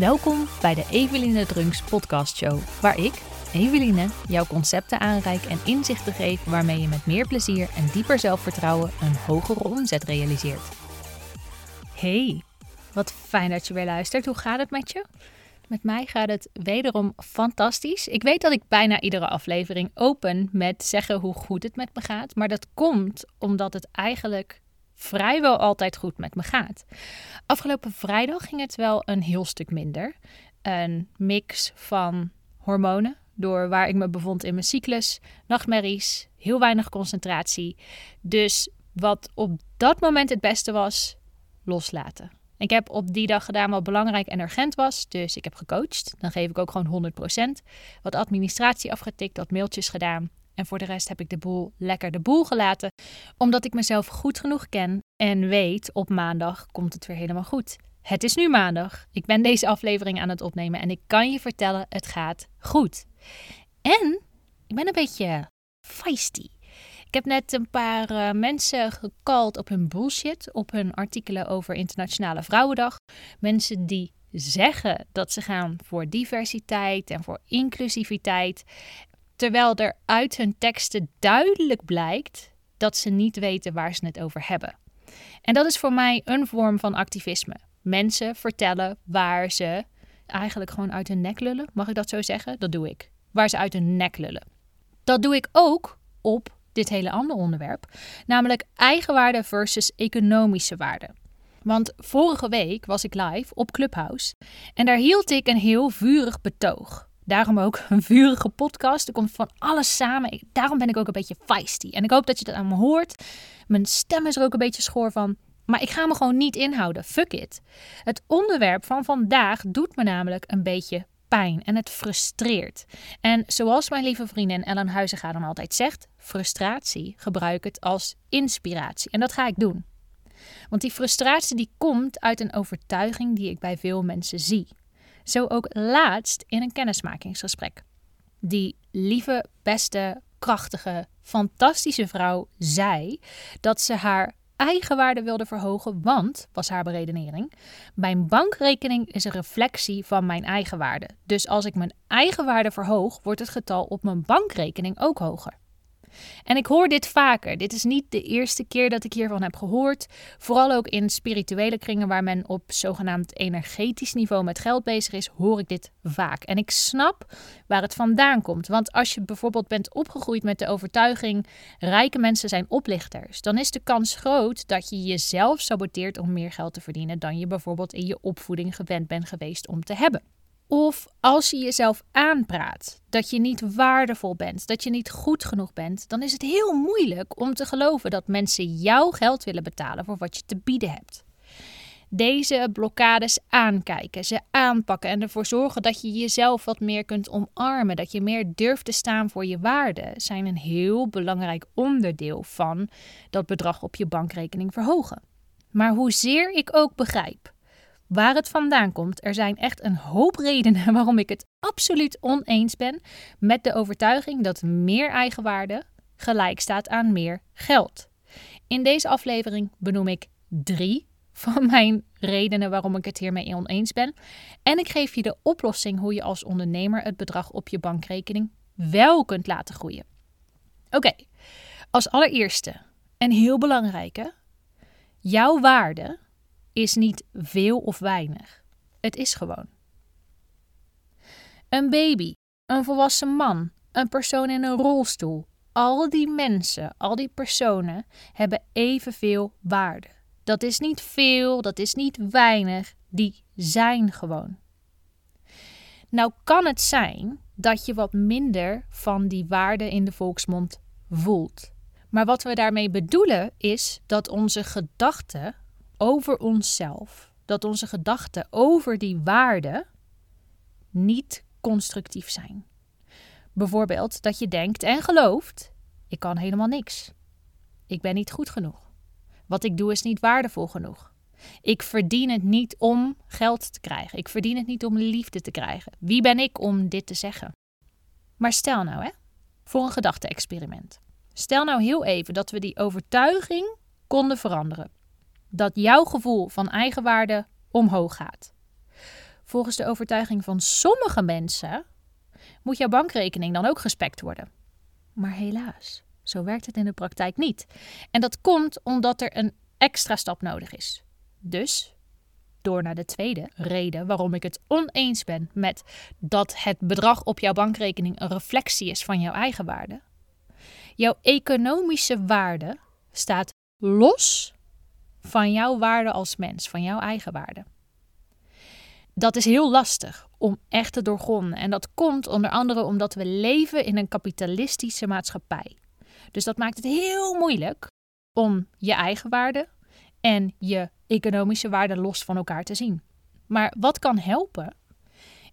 Welkom bij de Eveline Drunks podcast show, waar ik, Eveline, jouw concepten aanreik en inzichten geef waarmee je met meer plezier en dieper zelfvertrouwen een hogere omzet realiseert. Hey, wat fijn dat je weer luistert. Hoe gaat het met je? Met mij gaat het wederom fantastisch. Ik weet dat ik bijna iedere aflevering open met zeggen hoe goed het met me gaat, maar dat komt omdat het eigenlijk vrijwel altijd goed met me gaat. Afgelopen vrijdag ging het wel een heel stuk minder. Een mix van hormonen, door waar ik me bevond in mijn cyclus, nachtmerries, heel weinig concentratie. Dus wat op dat moment het beste was, loslaten. Ik heb op die dag gedaan wat belangrijk en urgent was. Dus ik heb gecoacht. Dan geef ik ook gewoon 100%. Wat administratie afgetikt, wat mailtjes gedaan. En voor de rest heb ik de boel lekker de boel gelaten, omdat ik mezelf goed genoeg ken en weet op maandag komt het weer helemaal goed. Het is nu maandag. Ik ben deze aflevering aan het opnemen en ik kan je vertellen, het gaat goed. En ik ben een beetje feisty. Ik heb net een paar uh, mensen gekald op hun bullshit, op hun artikelen over Internationale Vrouwendag. Mensen die zeggen dat ze gaan voor diversiteit en voor inclusiviteit. Terwijl er uit hun teksten duidelijk blijkt dat ze niet weten waar ze het over hebben. En dat is voor mij een vorm van activisme. Mensen vertellen waar ze eigenlijk gewoon uit hun nek lullen. Mag ik dat zo zeggen? Dat doe ik. Waar ze uit hun nek lullen. Dat doe ik ook op dit hele andere onderwerp, namelijk eigenwaarde versus economische waarde. Want vorige week was ik live op Clubhouse en daar hield ik een heel vurig betoog. Daarom ook een vurige podcast. Er komt van alles samen. Daarom ben ik ook een beetje feisty. En ik hoop dat je dat aan me hoort. Mijn stem is er ook een beetje schoor van. Maar ik ga me gewoon niet inhouden. Fuck it. Het onderwerp van vandaag doet me namelijk een beetje pijn en het frustreert. En zoals mijn lieve vriendin Ellen Huizenga dan altijd zegt, frustratie gebruik het als inspiratie. En dat ga ik doen. Want die frustratie die komt uit een overtuiging die ik bij veel mensen zie. Zo ook laatst in een kennismakingsgesprek. Die lieve, beste, krachtige, fantastische vrouw zei dat ze haar eigenwaarde wilde verhogen, want, was haar beredenering, mijn bankrekening is een reflectie van mijn eigenwaarde. Dus als ik mijn eigenwaarde verhoog, wordt het getal op mijn bankrekening ook hoger. En ik hoor dit vaker. Dit is niet de eerste keer dat ik hiervan heb gehoord. Vooral ook in spirituele kringen waar men op zogenaamd energetisch niveau met geld bezig is, hoor ik dit vaak. En ik snap waar het vandaan komt. Want als je bijvoorbeeld bent opgegroeid met de overtuiging: rijke mensen zijn oplichters, dan is de kans groot dat je jezelf saboteert om meer geld te verdienen dan je bijvoorbeeld in je opvoeding gewend bent geweest om te hebben. Of als je jezelf aanpraat dat je niet waardevol bent, dat je niet goed genoeg bent, dan is het heel moeilijk om te geloven dat mensen jouw geld willen betalen voor wat je te bieden hebt. Deze blokkades aankijken, ze aanpakken en ervoor zorgen dat je jezelf wat meer kunt omarmen, dat je meer durft te staan voor je waarde, zijn een heel belangrijk onderdeel van dat bedrag op je bankrekening verhogen. Maar hoezeer ik ook begrijp waar het vandaan komt. Er zijn echt een hoop redenen waarom ik het absoluut oneens ben met de overtuiging dat meer eigenwaarde gelijk staat aan meer geld. In deze aflevering benoem ik drie van mijn redenen waarom ik het hiermee oneens ben. En ik geef je de oplossing hoe je als ondernemer het bedrag op je bankrekening wel kunt laten groeien. Oké, als allereerste en heel belangrijke, jouw waarde is niet veel of weinig. Het is gewoon. Een baby, een volwassen man, een persoon in een rolstoel. Al die mensen, al die personen hebben evenveel waarde. Dat is niet veel, dat is niet weinig, die zijn gewoon. Nou kan het zijn dat je wat minder van die waarde in de volksmond voelt. Maar wat we daarmee bedoelen is dat onze gedachten over onszelf, dat onze gedachten over die waarden niet constructief zijn. Bijvoorbeeld dat je denkt en gelooft: ik kan helemaal niks. Ik ben niet goed genoeg. Wat ik doe is niet waardevol genoeg. Ik verdien het niet om geld te krijgen. Ik verdien het niet om liefde te krijgen. Wie ben ik om dit te zeggen? Maar stel nou, hè, voor een gedachte-experiment. Stel nou heel even dat we die overtuiging konden veranderen dat jouw gevoel van eigenwaarde omhoog gaat. Volgens de overtuiging van sommige mensen moet jouw bankrekening dan ook gespekt worden. Maar helaas, zo werkt het in de praktijk niet. En dat komt omdat er een extra stap nodig is. Dus, door naar de tweede reden waarom ik het oneens ben met dat het bedrag op jouw bankrekening een reflectie is van jouw eigen waarde. Jouw economische waarde staat los van jouw waarde als mens, van jouw eigen waarde. Dat is heel lastig om echt te doorgronden. En dat komt onder andere omdat we leven in een kapitalistische maatschappij. Dus dat maakt het heel moeilijk om je eigen waarde en je economische waarde los van elkaar te zien. Maar wat kan helpen,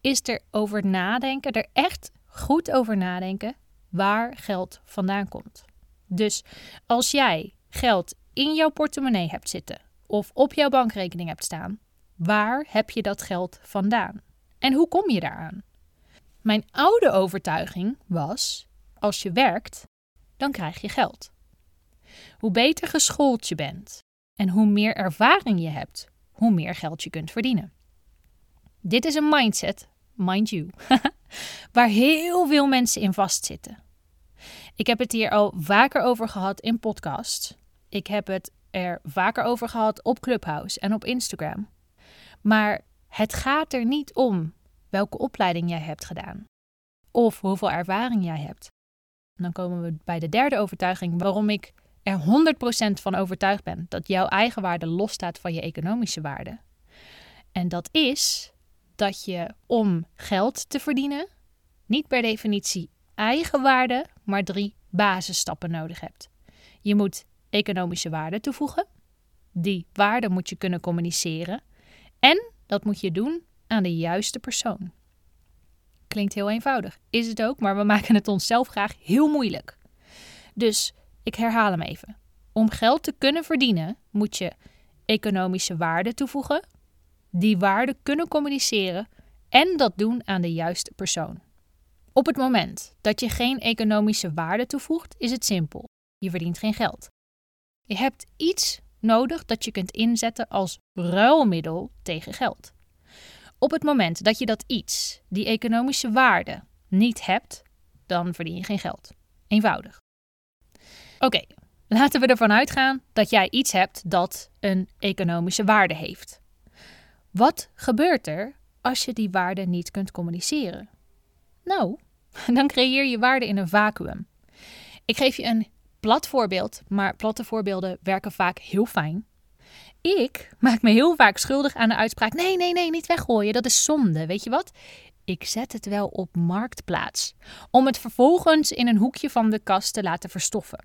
is erover nadenken, er echt goed over nadenken waar geld vandaan komt. Dus als jij geld in jouw portemonnee hebt zitten of op jouw bankrekening hebt staan, waar heb je dat geld vandaan? En hoe kom je daaraan? Mijn oude overtuiging was: als je werkt, dan krijg je geld. Hoe beter geschoold je bent en hoe meer ervaring je hebt, hoe meer geld je kunt verdienen. Dit is een mindset, mind you, waar heel veel mensen in vastzitten. Ik heb het hier al vaker over gehad in podcasts. Ik heb het er vaker over gehad op Clubhouse en op Instagram. Maar het gaat er niet om welke opleiding jij hebt gedaan of hoeveel ervaring jij hebt. dan komen we bij de derde overtuiging waarom ik er 100% van overtuigd ben dat jouw eigen waarde losstaat van je economische waarde. En dat is dat je om geld te verdienen niet per definitie eigen waarde, maar drie basisstappen nodig hebt. Je moet economische waarde toevoegen. Die waarde moet je kunnen communiceren. En dat moet je doen aan de juiste persoon. Klinkt heel eenvoudig, is het ook, maar we maken het onszelf graag heel moeilijk. Dus ik herhaal hem even. Om geld te kunnen verdienen, moet je economische waarde toevoegen, die waarde kunnen communiceren en dat doen aan de juiste persoon. Op het moment dat je geen economische waarde toevoegt, is het simpel. Je verdient geen geld. Je hebt iets nodig dat je kunt inzetten als ruilmiddel tegen geld. Op het moment dat je dat iets, die economische waarde, niet hebt, dan verdien je geen geld. Eenvoudig. Oké, laten we ervan uitgaan dat jij iets hebt dat een economische waarde heeft. Wat gebeurt er als je die waarde niet kunt communiceren? Nou, dan creëer je waarde in een vacuüm. Ik geef je een plat voorbeeld, maar platte voorbeelden werken vaak heel fijn. Ik maak me heel vaak schuldig aan de uitspraak: nee, nee, nee, niet weggooien, dat is zonde. Weet je wat? Ik zet het wel op marktplaats, om het vervolgens in een hoekje van de kast te laten verstoffen.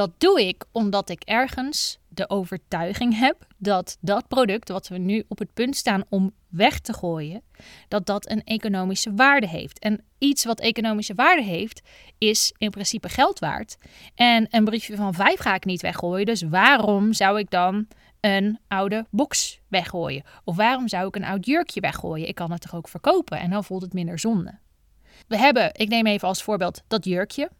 Dat doe ik omdat ik ergens de overtuiging heb dat dat product wat we nu op het punt staan om weg te gooien, dat dat een economische waarde heeft. En iets wat economische waarde heeft, is in principe geld waard. En een briefje van vijf ga ik niet weggooien. Dus waarom zou ik dan een oude box weggooien? Of waarom zou ik een oud jurkje weggooien? Ik kan het toch ook verkopen en dan voelt het minder zonde. We hebben, ik neem even als voorbeeld dat jurkje.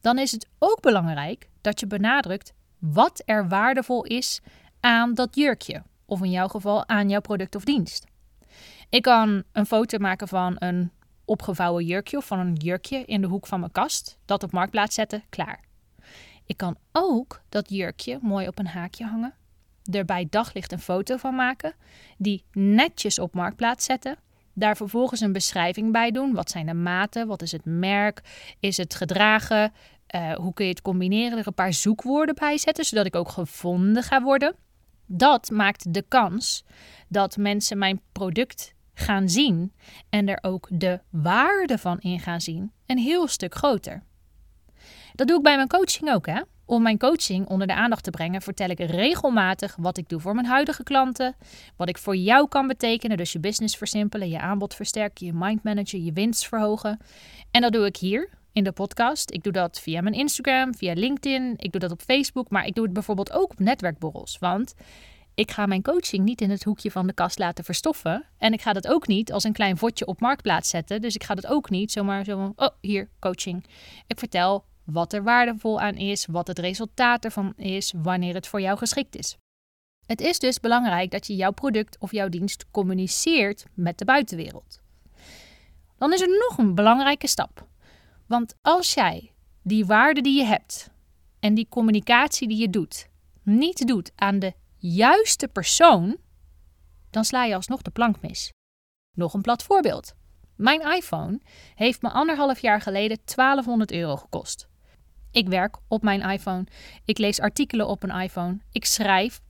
Dan is het ook belangrijk dat je benadrukt wat er waardevol is aan dat jurkje. Of in jouw geval aan jouw product of dienst. Ik kan een foto maken van een opgevouwen jurkje of van een jurkje in de hoek van mijn kast. Dat op marktplaats zetten, klaar. Ik kan ook dat jurkje mooi op een haakje hangen. Er bij daglicht een foto van maken. Die netjes op marktplaats zetten. Daar vervolgens een beschrijving bij doen. Wat zijn de maten? Wat is het merk? Is het gedragen? Uh, hoe kun je het combineren? Er een paar zoekwoorden bij zetten, zodat ik ook gevonden ga worden. Dat maakt de kans dat mensen mijn product gaan zien en er ook de waarde van in gaan zien een heel stuk groter. Dat doe ik bij mijn coaching ook, hè? Om mijn coaching onder de aandacht te brengen, vertel ik regelmatig wat ik doe voor mijn huidige klanten, wat ik voor jou kan betekenen, dus je business versimpelen, je aanbod versterken, je mind managen, je winst verhogen. En dat doe ik hier in de podcast. Ik doe dat via mijn Instagram, via LinkedIn, ik doe dat op Facebook, maar ik doe het bijvoorbeeld ook op netwerkborrels, want ik ga mijn coaching niet in het hoekje van de kast laten verstoffen. En ik ga dat ook niet als een klein vodje op marktplaats zetten. Dus ik ga dat ook niet zomaar zo oh, hier, coaching. Ik vertel wat er waardevol aan is, wat het resultaat ervan is, wanneer het voor jou geschikt is. Het is dus belangrijk dat je jouw product of jouw dienst communiceert met de buitenwereld. Dan is er nog een belangrijke stap. Want als jij die waarde die je hebt en die communicatie die je doet, niet doet aan de juiste persoon, dan sla je alsnog de plank mis. Nog een plat voorbeeld. Mijn iPhone heeft me anderhalf jaar geleden 1200 euro gekost. Ik werk op mijn iPhone. Ik lees artikelen op een iPhone. Ik schrijf.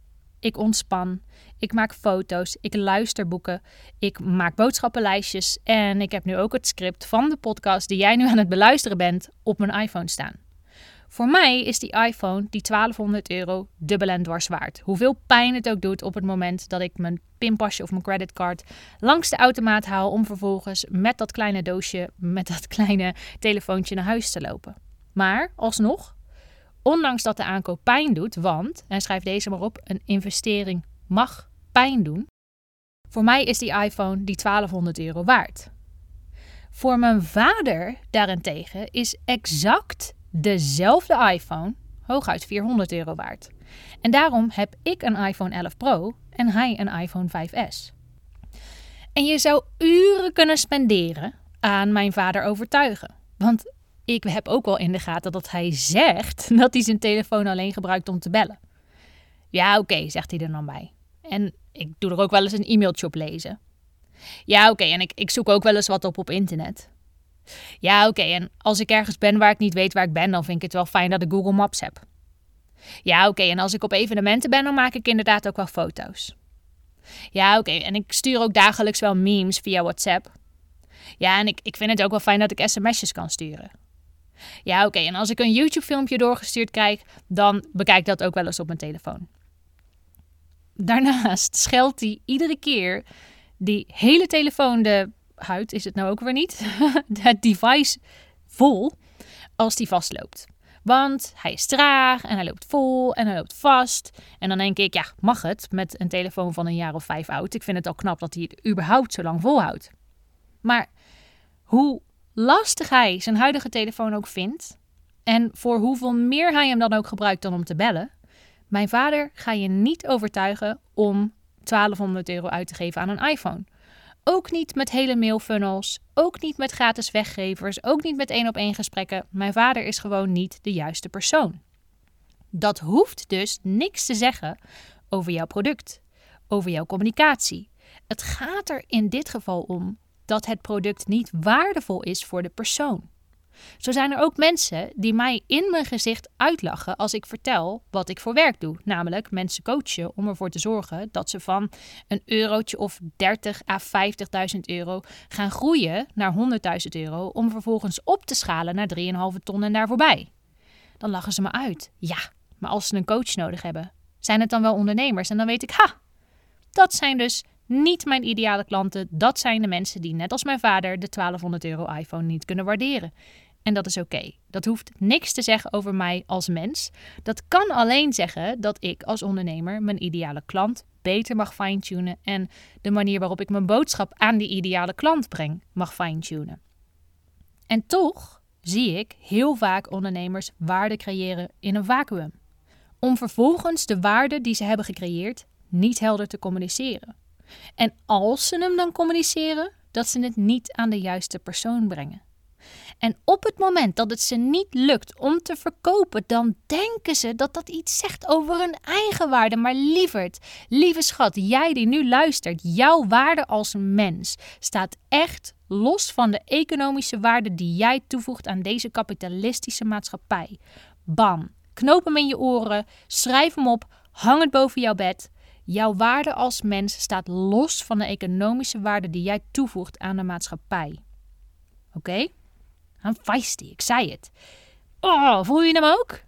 Ik ontspan. Ik maak foto's. Ik luister boeken. Ik maak boodschappenlijstjes. En ik heb nu ook het script van de podcast die jij nu aan het beluisteren bent op mijn iPhone staan. Voor mij is die iPhone, die 1200 euro, dubbel en dwars waard. Hoeveel pijn het ook doet op het moment dat ik mijn pinpasje of mijn creditcard langs de automaat haal om vervolgens met dat kleine doosje, met dat kleine telefoontje naar huis te lopen. Maar alsnog, ondanks dat de aankoop pijn doet, want, en schrijf deze maar op, een investering mag pijn doen. Voor mij is die iPhone die 1200 euro waard. Voor mijn vader daarentegen is exact dezelfde iPhone hooguit 400 euro waard. En daarom heb ik een iPhone 11 Pro en hij een iPhone 5S. En je zou uren kunnen spenderen aan mijn vader overtuigen. Want ik heb ook wel in de gaten dat hij zegt dat hij zijn telefoon alleen gebruikt om te bellen. Ja, oké, zegt hij er dan bij. En ik doe er ook wel eens een e-mailtje op lezen. Ja, oké, en ik, ik zoek ook wel eens wat op op internet. Ja, oké, en als ik ergens ben waar ik niet weet waar ik ben, dan vind ik het wel fijn dat ik Google Maps heb. Ja, oké, en als ik op evenementen ben, dan maak ik inderdaad ook wel foto's. Ja, oké, en ik stuur ook dagelijks wel memes via WhatsApp. Ja, en ik, ik vind het ook wel fijn dat ik sms'jes kan sturen. Ja, oké, en als ik een YouTube-filmpje doorgestuurd krijg, dan bekijk ik dat ook wel eens op mijn telefoon. Daarnaast scheldt hij iedere keer die hele telefoon de huid is het nou ook weer niet, het device vol als die vastloopt. Want hij is traag en hij loopt vol en hij loopt vast. En dan denk ik, ja, mag het met een telefoon van een jaar of vijf oud? Ik vind het al knap dat hij het überhaupt zo lang volhoudt. Maar hoe lastig hij zijn huidige telefoon ook vindt, en voor hoeveel meer hij hem dan ook gebruikt dan om te bellen, mijn vader ga je niet overtuigen om 1200 euro uit te geven aan een iPhone. Ook niet met hele mailfunnels, ook niet met gratis weggevers, ook niet met één op één gesprekken. Mijn vader is gewoon niet de juiste persoon. Dat hoeft dus niks te zeggen over jouw product, over jouw communicatie. Het gaat er in dit geval om dat het product niet waardevol is voor de persoon. Zo zijn er ook mensen die mij in mijn gezicht uitlachen als ik vertel wat ik voor werk doe. Namelijk mensen coachen om ervoor te zorgen dat ze van een eurotje of 30 à 50.000 euro gaan groeien naar 100.000 euro. Om vervolgens op te schalen naar 3,5 ton en daar voorbij. Dan lachen ze me uit. Ja, maar als ze een coach nodig hebben, zijn het dan wel ondernemers? En dan weet ik, ha, dat zijn dus niet mijn ideale klanten. Dat zijn de mensen die, net als mijn vader, de 1200 euro iPhone niet kunnen waarderen. En dat is oké. Dat hoeft niks te zeggen over mij als mens. Dat kan alleen zeggen dat ik als ondernemer mijn ideale klant beter mag fine-tunen en de manier waarop ik mijn boodschap aan die ideale klant breng mag fine-tunen. En toch zie ik heel vaak ondernemers waarde creëren in een vacuüm. Om vervolgens de waarde die ze hebben gecreëerd niet helder te communiceren. En als ze hem dan communiceren, dat ze het niet aan de juiste persoon brengen. En op het moment dat het ze niet lukt om te verkopen, dan denken ze dat dat iets zegt over hun eigen waarde. Maar lieverd, lieve schat, jij die nu luistert, jouw waarde als mens staat echt los van de economische waarde die jij toevoegt aan deze kapitalistische maatschappij. Bam, knoop hem in je oren, schrijf hem op, hang het boven jouw bed. Jouw waarde als mens staat los van de economische waarde die jij toevoegt aan de maatschappij. Oké? I'm feisty, ik zei het. Oh, voel je hem ook?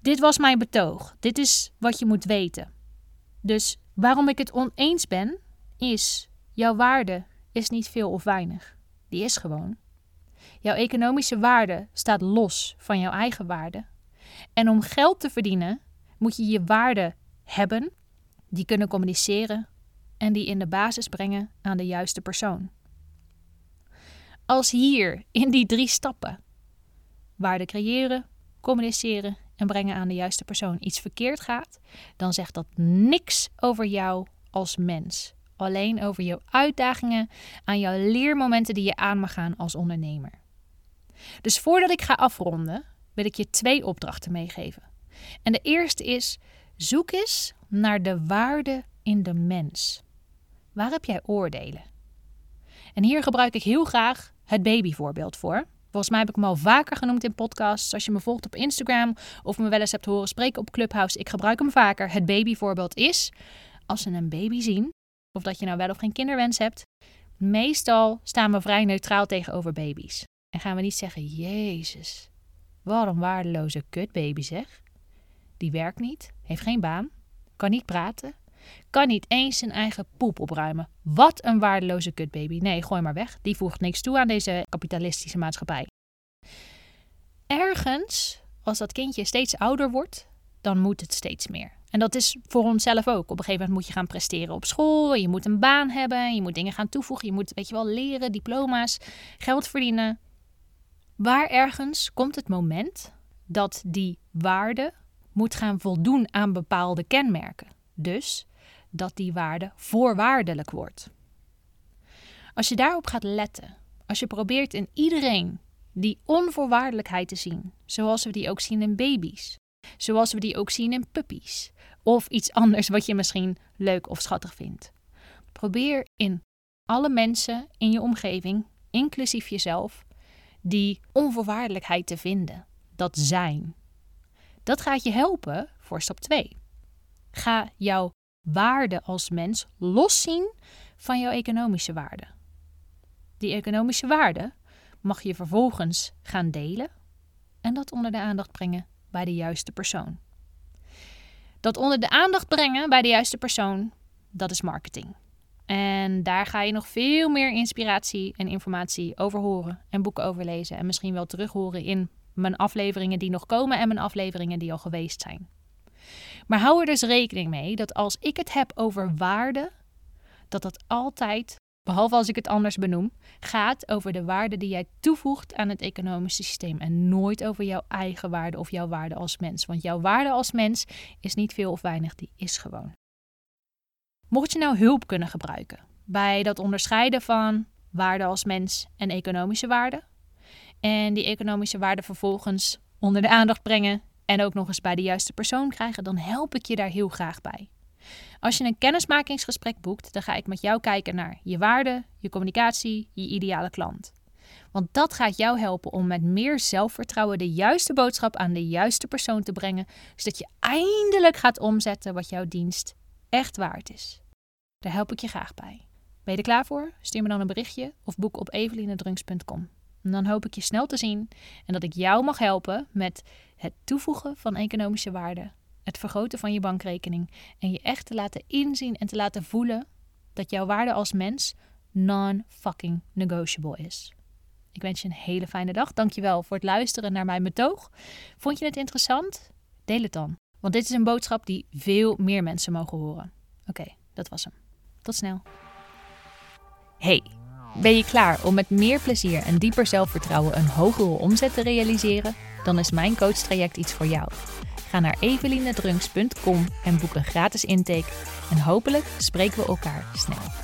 Dit was mijn betoog. Dit is wat je moet weten. Dus waarom ik het oneens ben, is: jouw waarde is niet veel of weinig. Die is gewoon. Jouw economische waarde staat los van jouw eigen waarde. En om geld te verdienen, moet je je waarde hebben, die kunnen communiceren en die in de basis brengen aan de juiste persoon als hier in die drie stappen. Waarde creëren, communiceren en brengen aan de juiste persoon iets verkeerd gaat, dan zegt dat niks over jou als mens. Alleen over jouw uitdagingen aan jouw leermomenten die je aan mag gaan als ondernemer. Dus voordat ik ga afronden, wil ik je twee opdrachten meegeven. En de eerste is: zoek eens naar de waarde in de mens. Waar heb jij oordelen? En hier gebruik ik heel graag het babyvoorbeeld voor. Volgens mij heb ik hem al vaker genoemd in podcasts. Als je me volgt op Instagram of me wel eens hebt horen spreken op Clubhouse, ik gebruik hem vaker. Het babyvoorbeeld is als ze een baby zien, of dat je nou wel of geen kinderwens hebt, meestal staan we vrij neutraal tegenover baby's. En gaan we niet zeggen: Jezus, wat een waardeloze kutbaby zeg. Die werkt niet, heeft geen baan, kan niet praten, kan niet eens zijn eigen poep opruimen. Wat een waardeloze kutbaby. Nee, gooi maar weg. Die voegt niks toe aan deze kapitalistische maatschappij. Ergens, als dat kindje steeds ouder wordt, dan moet het steeds meer. En dat is voor onszelf ook. Op een gegeven moment moet je gaan presteren op school. Je moet een baan hebben. Je moet dingen gaan toevoegen. Je moet, weet je wel, leren, diploma's, geld verdienen. Waar ergens komt het moment dat die waarde moet gaan voldoen aan bepaalde kenmerken. Dus dat die waarde voorwaardelijk wordt. Als je daarop gaat letten, als je probeert in iedereen die onvoorwaardelijkheid te zien, zoals we die ook zien in baby's, zoals we die ook zien in puppies, of iets anders wat je misschien leuk of schattig vindt. Probeer in alle mensen in je omgeving, inclusief jezelf, die onvoorwaardelijkheid te vinden, dat zijn. Dat gaat je helpen voor stap 2. Ga jouw waarde als mens loszien van jouw economische waarde. Die economische waarde mag je vervolgens gaan delen en dat onder de aandacht brengen bij de juiste persoon. Dat onder de aandacht brengen bij de juiste persoon, dat is marketing. En daar ga je nog veel meer inspiratie en informatie over horen en boeken over lezen en misschien wel terug horen in mijn afleveringen die nog komen en mijn afleveringen die al geweest zijn. Maar hou er dus rekening mee dat als ik het heb over waarde, dat dat altijd, behalve als ik het anders benoem, gaat over de waarde die jij toevoegt aan het economische systeem en nooit over jouw eigen waarde of jouw waarde als mens. Want jouw waarde als mens is niet veel of weinig, die is gewoon. Mocht je nou hulp kunnen gebruiken bij dat onderscheiden van waarde als mens en economische waarde, en die economische waarde vervolgens onder de aandacht brengen en ook nog eens bij de juiste persoon krijgen, dan help ik je daar heel graag bij. Als je een kennismakingsgesprek boekt, dan ga ik met jou kijken naar je waarde, je communicatie, je ideale klant. Want dat gaat jou helpen om met meer zelfvertrouwen de juiste boodschap aan de juiste persoon te brengen, zodat je eindelijk gaat omzetten wat jouw dienst echt waard is. Daar help ik je graag bij. Ben je er klaar voor? Stuur me dan een berichtje of boek op evelinedrunks.com. En dan hoop ik je snel te zien en dat ik jou mag helpen met het toevoegen van economische waarde, het vergroten van je bankrekening en je echt te laten inzien en te laten voelen dat jouw waarde als mens non-fucking negotiable is. Ik wens je een hele fijne dag. Dankjewel voor het luisteren naar mijn betoog. Vond je het interessant? Deel het dan. Want dit is een boodschap die veel meer mensen mogen horen. Oké, dat was hem. Tot snel. Hey. Ben je klaar om met meer plezier en dieper zelfvertrouwen een hogere omzet te realiseren? Dan is mijn coachtraject iets voor jou. Ga naar evelinedrunks.com en boek een gratis intake. En hopelijk spreken we elkaar snel.